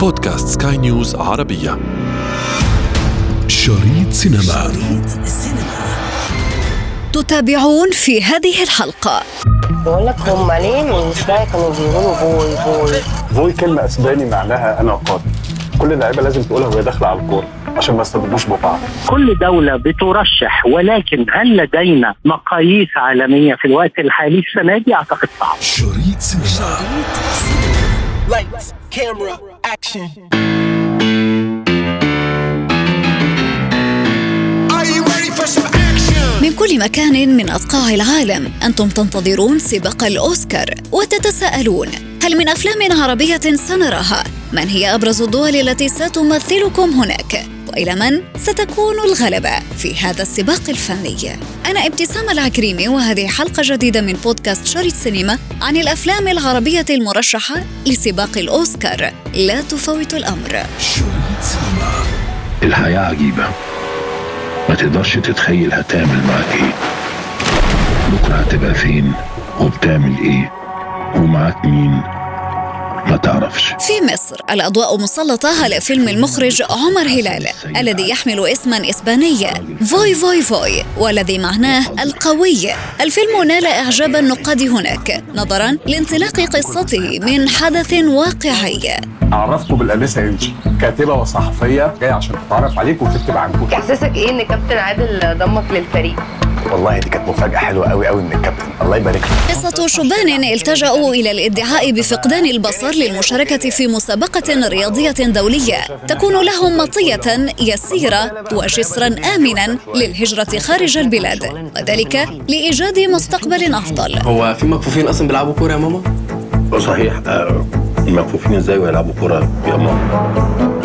بودكاست سكاي نيوز عربية. شريط سينما. شريط تتابعون في هذه الحلقة. بقول لك هم ليه من شوية كانوا بيقولوا voy voy؟ voy كلمة أسباني معناها أنا قادر كل اللعيبة لازم تقولها وهي داخلة على الكورة عشان ما يستضربوش ببعض. كل دولة بترشح ولكن هل لدينا مقاييس عالمية في الوقت الحالي السنة دي؟ أعتقد صعب. شريط سينما. Lights, camera, action. Are you ready for some action? من كل مكان من أصقاع العالم أنتم تنتظرون سباق الأوسكار وتتساءلون هل من أفلام عربية سنراها؟ من هي أبرز الدول التي ستمثلكم هناك؟ وإلى من ستكون الغلبة في هذا السباق الفني؟ أنا ابتسام العكريمي وهذه حلقة جديدة من بودكاست شريط سينما عن الأفلام العربية المرشحة لسباق الأوسكار. لا تفوت الأمر. الحياة عجيبة. ما تقدرش تتخيل هتعمل معاك إيه. بكرة هتبقى فين؟ وبتعمل إيه؟ ومعاك مين؟ ما تعرفش. في مصر الأضواء مسلطة على فيلم المخرج عمر هلال الذي يحمل اسما إسبانيا. فوي فوي فوي والذي معناه القوي. الفيلم نال إعجاب النقاد هناك نظرا لانطلاق قصته من حدث واقعي. اعرفكم بالانسة انجي كاتبة وصحفية جاية عشان تتعرف عليك وتكتب عنكم إحساسك إيه إن كابتن عادل ضمك للفريق والله دي كانت مفاجأة حلوة قوي قوي من الكابتن. الله يبارك له قصة شبان التجأوا إلى الإدعاء بفقدان البصر للمشاركة في مسابقة رياضية دولية. تكون لهم مطية يسيرة وجسرا آمنا للهجرة خارج البلاد وذلك لإيجاد مستقبل أفضل. هو في مكفوفين أصلا بيلعبوا كورة يا ماما؟ صحيح. آه، مكفوفين إزاي ويلعبوا كرة يا ماما؟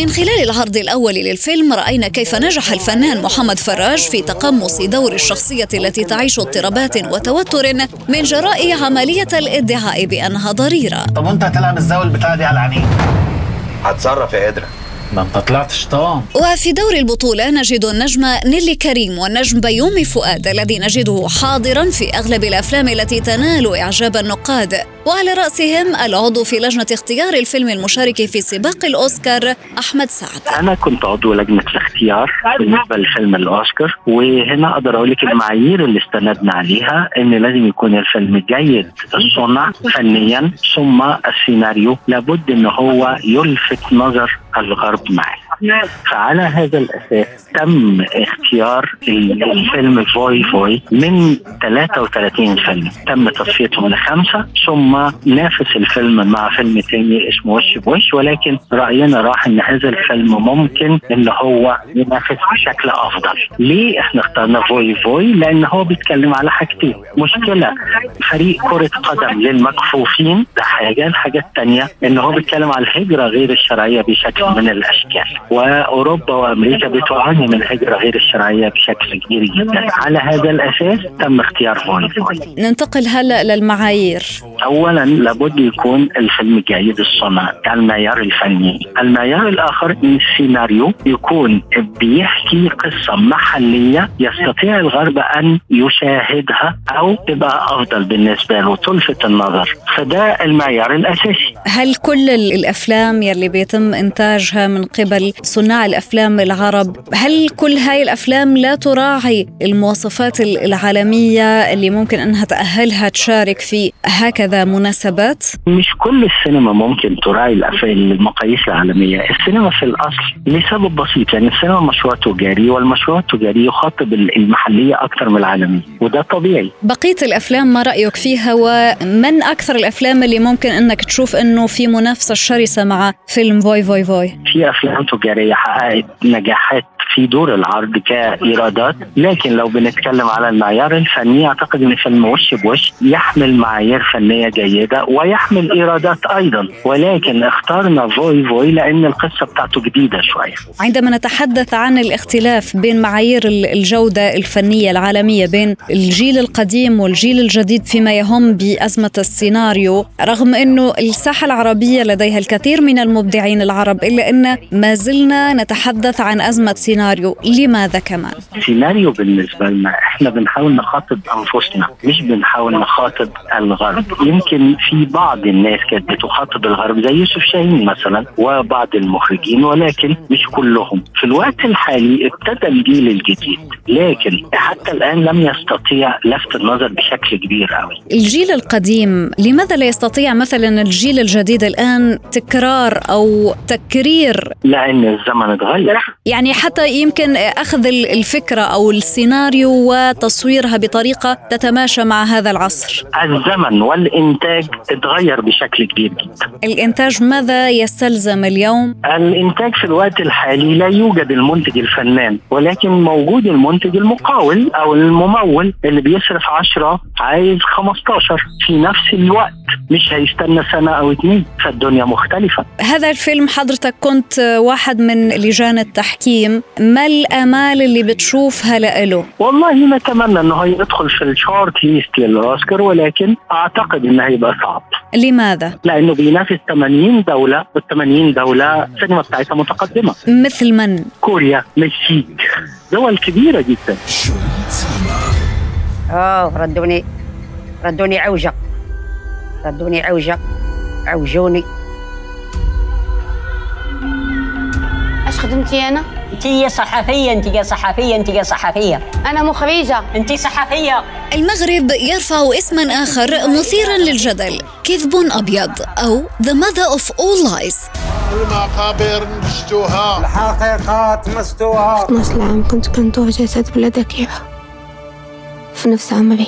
من خلال العرض الأول للفيلم رأينا كيف نجح الفنان محمد فراج في تقمص دور الشخصية التي تعيش اضطرابات وتوتر من جراء عملية الإدعاء بأنها ضريرة طب وأنت هتلعب البتاعة دي على عينيك؟ هتصرف يا قدرة ما انت طلعت وفي دور البطولة نجد النجم نيلي كريم والنجم بيومي فؤاد الذي نجده حاضرا في أغلب الأفلام التي تنال إعجاب النقاد. وعلى رأسهم العضو في لجنة اختيار الفيلم المشارك في سباق الأوسكار أحمد سعد. أنا كنت عضو لجنة الاختيار بالنسبة لفيلم الأوسكار وهنا أقدر أقول لك المعايير اللي استندنا عليها إن لازم يكون الفيلم جيد الصنع فنيا ثم السيناريو لابد إن هو يلفت نظر الغرب معه فعلى هذا الأساس تم اختيار الفيلم فوي فوي من 33 فيلم. تم تصفيتهم لخمسة ثم نافس الفيلم مع فيلم تاني اسمه وش بوش ولكن رأينا راح إن هذا الفيلم ممكن إن هو ينافس بشكل أفضل. ليه إحنا اخترنا فوي فوي لأن هو بيتكلم على حاجتين. مشكلة فريق كرة قدم للمكفوفين ده حاجة. الحاجة الثانية إن هو بيتكلم على الهجرة غير الشرعية بشكل من الأشكال. وأوروبا وأمريكا بتعاني من الهجره غير الشرعية بشكل كبير جدا. على هذا الأساس تم اختيار فوي ننتقل هلأ للمعايير. اولا لابد يكون الفيلم جيد الصنع المعيار الفني. المعيار الآخر ان السيناريو يكون بيحكي قصة محلية يستطيع الغرب أن يشاهدها أو تبقى أفضل بالنسبة له تلفت النظر. فده المعيار الأساسي. هل كل ال- الأفلام يلي بيتم إنتاجها من قبل صناع الأفلام العرب هل كل هاي الأفلام لا تراعي المواصفات ال- العالمية اللي ممكن أنها تأهلها تشارك في هكذا مناسبات؟ مش كل السينما ممكن تراعي المقاييس العالمية. السينما في الأصل لسبب بسيط يعني السينما مشروع تجاري والمشروع التجاري يخاطب ال- المحلية أكثر من العالمية وده طبيعي. بقية الأفلام ما رأيك فيها؟ ومن أكثر الأفلام اللي ممكن أنك تشوف إنه في منافسة شرسة مع فيلم Voy Voy Voy؟ في أفلام تجارية حققت نجاحات في دور العرض كإيرادات. لكن لو بنتكلم على المعيار الفني أعتقد أن فيلم وش بوش يحمل معايير فنية جيدة ويحمل إيرادات أيضا. ولكن اخترنا Voy Voy لأن القصة بتاعته جديدة شوية. عندما نتحدث عن الاختلاف بين معايير ال- الجودة الفنية العالمية بين الجيل القديم والجيل الجديد فيما يهم بأزمة السيناريو رغم أنه الساحة العربية لديها الكثير من المبدعين العرب إلا أن ما زلنا نتحدث عن أزمة سيناريو السيناريو لماذا كمان؟ سيناريو بالنسبة لنا إحنا بنحاول نخاطب أنفسنا مش بنحاول نخاطب الغرب. يمكن في بعض الناس كانت بتخاطب الغرب زي يوسف شاهين مثلا وبعض المخرجين ولكن مش كلهم. في الوقت الحالي ابتدى الجيل الجديد لكن حتى الآن لم يستطيع لفت النظر بشكل كبير قوي الجيل القديم لماذا لا يستطيع مثلا الجيل الجديد الآن تكرار أو تكرير؟ لأن الزمن اتغير. يعني حتى يمكن أخذ الفكرة أو السيناريو وتصويرها بطريقة تتماشى مع هذا العصر. الزمن والإنتاج اتغير بشكل كبير جدا. الإنتاج ماذا يستلزم اليوم؟ الإنتاج في الوقت الحالي لا يوجد المنتج الفنان ولكن موجود المنتج المقاول أو الممول اللي بيصرف 10 عايز 15 في نفس الوقت. مش هيستنى سنة أو اتنين فالدنيا مختلفة. هذا الفيلم حضرتك كنت واحد من لجان التحكيم. ما الأمال اللي بتشوفها له والله نتمنى إنه يدخل في ال short list للأوسكار ولكن أعتقد انه هيبقى صعب. لماذا؟ لأنه بينافس 80 دولة وال 80 دولة السينما بتاعتها متقدمة. مثل من؟ كوريا مكسيك. دول كبيرة جدا. اوه ردوني. ردوني عوجة. ردوني عوجة. عوجوني. إيش خدمتي أنا؟ انت يا صحفية انت يا صحفية انت يا صحفية أنا مخرجه أنت صحفية. المغرب يرفع اسما آخر مثيرا للجدل كذب أبيض أو The Mother of All Lies. المقابر نشتوها الحقيقات مستوها 12 عام كنت كندور جسد بلا ذاكرة في نفس عمري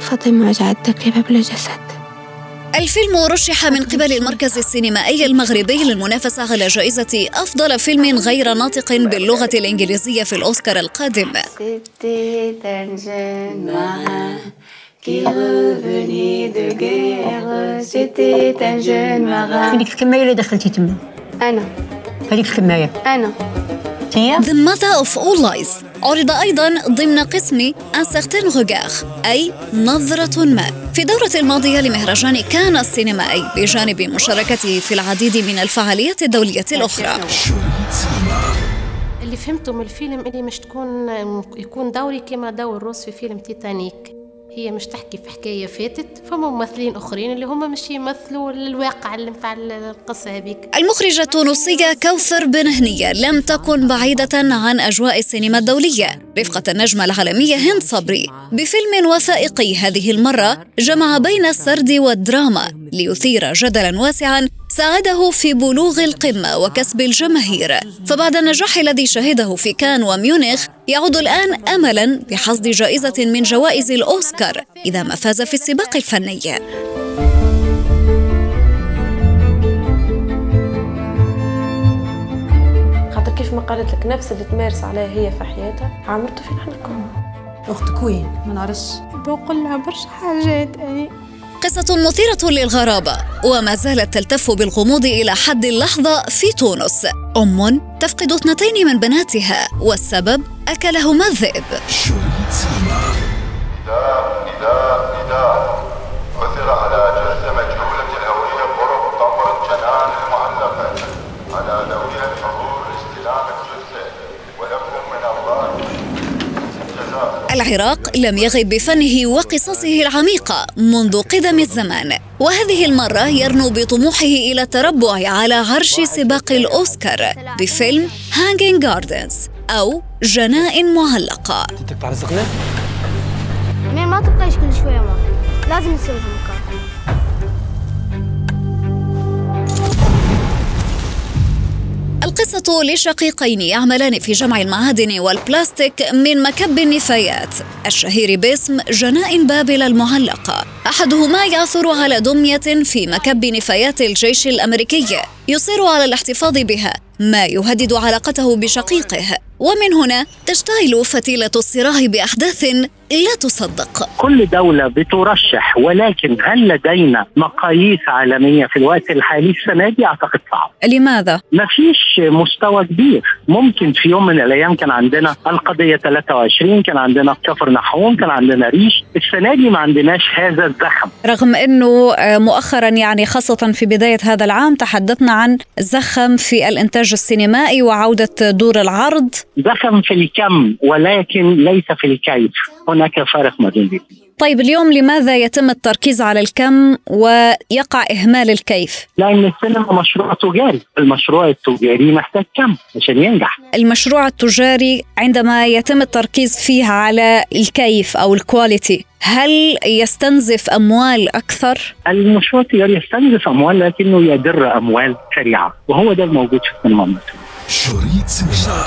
فاطمة رجعت ذاكرة بلا جسد. الفيلم رشح من قبل المركز السينمائي المغربي للمنافسة على جائزة أفضل فيلم غير ناطق باللغة الإنجليزية في الأوسكار القادم. هذيك الكمية اللي دخلتي تما. أنا. هذيك الكمية. أنا. هي The Mother of All Lies. عرض أيضا ضمن قسم Un certain regard أي نظرة ما. في الدورة الماضية لمهرجان كان السينمائي بجانب مشاركته في العديد من الفعاليات الدولية الأخرى. اللي فهمته من الفيلم اللي مش تكون يكون دوري كما دور روس في فيلم تيتانيك. هي مش تحكي في حكاية فاتت فما ممثلين أخرين اللي هم مش يمثلوا الواقع اللي متاع القصة هذيك. المخرجة التونسية كوثر بن هنية لم تكن بعيدة عن أجواء السينما الدولية. رفقة النجمة العالمية هند صبري. بفيلم وثائقي هذه المرة جمع بين السرد والدراما. ليثير جدلا واسعا ساعده في بلوغ القمة وكسب الجماهير. فبعد النجاح الذي شهده في كان وميونخ يعود الآن أملا بحصد جائزة من جوائز الأوسكار إذا ما فاز في السباق الفني. خاطر كيف ما قالت لك نفس اللي تمارس عليها هي في حياتها؟ عملته فينا إحنا الكل أختك وين ما نعرفش. بقول لها برشا حاجات أي قصة مثيرة للغرابة وما زالت تلتف بالغموض إلى حد اللحظة في تونس. أم تفقد اثنتين من بناتها والسبب أكلهما الذئب. العراق لم يغب بفنه وقصصه العميقة منذ قدم الزمان. وهذه المرة يرنو بطموحه إلى التربع على عرش سباق الأوسكار بفيلم Hanging Gardens أو جنائن معلقة. تقطع رزقنا؟ ما تبقاش كل شوية ما لازم نسوي مكان القصة لشقيقين يعملان في جمع المعادن والبلاستيك من مكب النفايات. الشهير باسم جنائن بابل المعلقة أحدهما يعثر على دمية في مكب نفايات الجيش الأمريكي. يصر على الاحتفاظ بها. ما يهدد علاقته بشقيقه. ومن هنا تشتعل فتيلة الصراع بأحداث لا تصدق. كل دولة بترشح ولكن هل لدينا مقاييس عالمية في الوقت الحالي؟ السنة دي أعتقد صعب. لماذا؟ ما فيش مستوى كبير. ممكن في يوم من الأيام كان عندنا القضية 23 كان عندنا كفر نحوم كان عندنا ريش. السنة دي ما عندناش هذا الزخم. رغم أنه مؤخرا يعني خاصة في بداية هذا العام تحدثنا عن زخم في الإنتاج الإنتاج السينمائي وعودة دور العرض. دخل في الكم ولكن ليس في الكيف. هناك فرق ما بين طيب اليوم لماذا يتم التركيز على الكم ويقع إهمال الكيف؟ لأن السينما مشروع تجاري المشروع التجاري محتاج كم عشان ينجح المشروع التجاري عندما يتم التركيز فيه على الكيف أو الكواليتي هل يستنزف أموال أكثر؟ المشروع التجاري يستنزف أموال لكنه يدر أموال سريعة وهو ده الموجود في السينما المصرية شريط سينما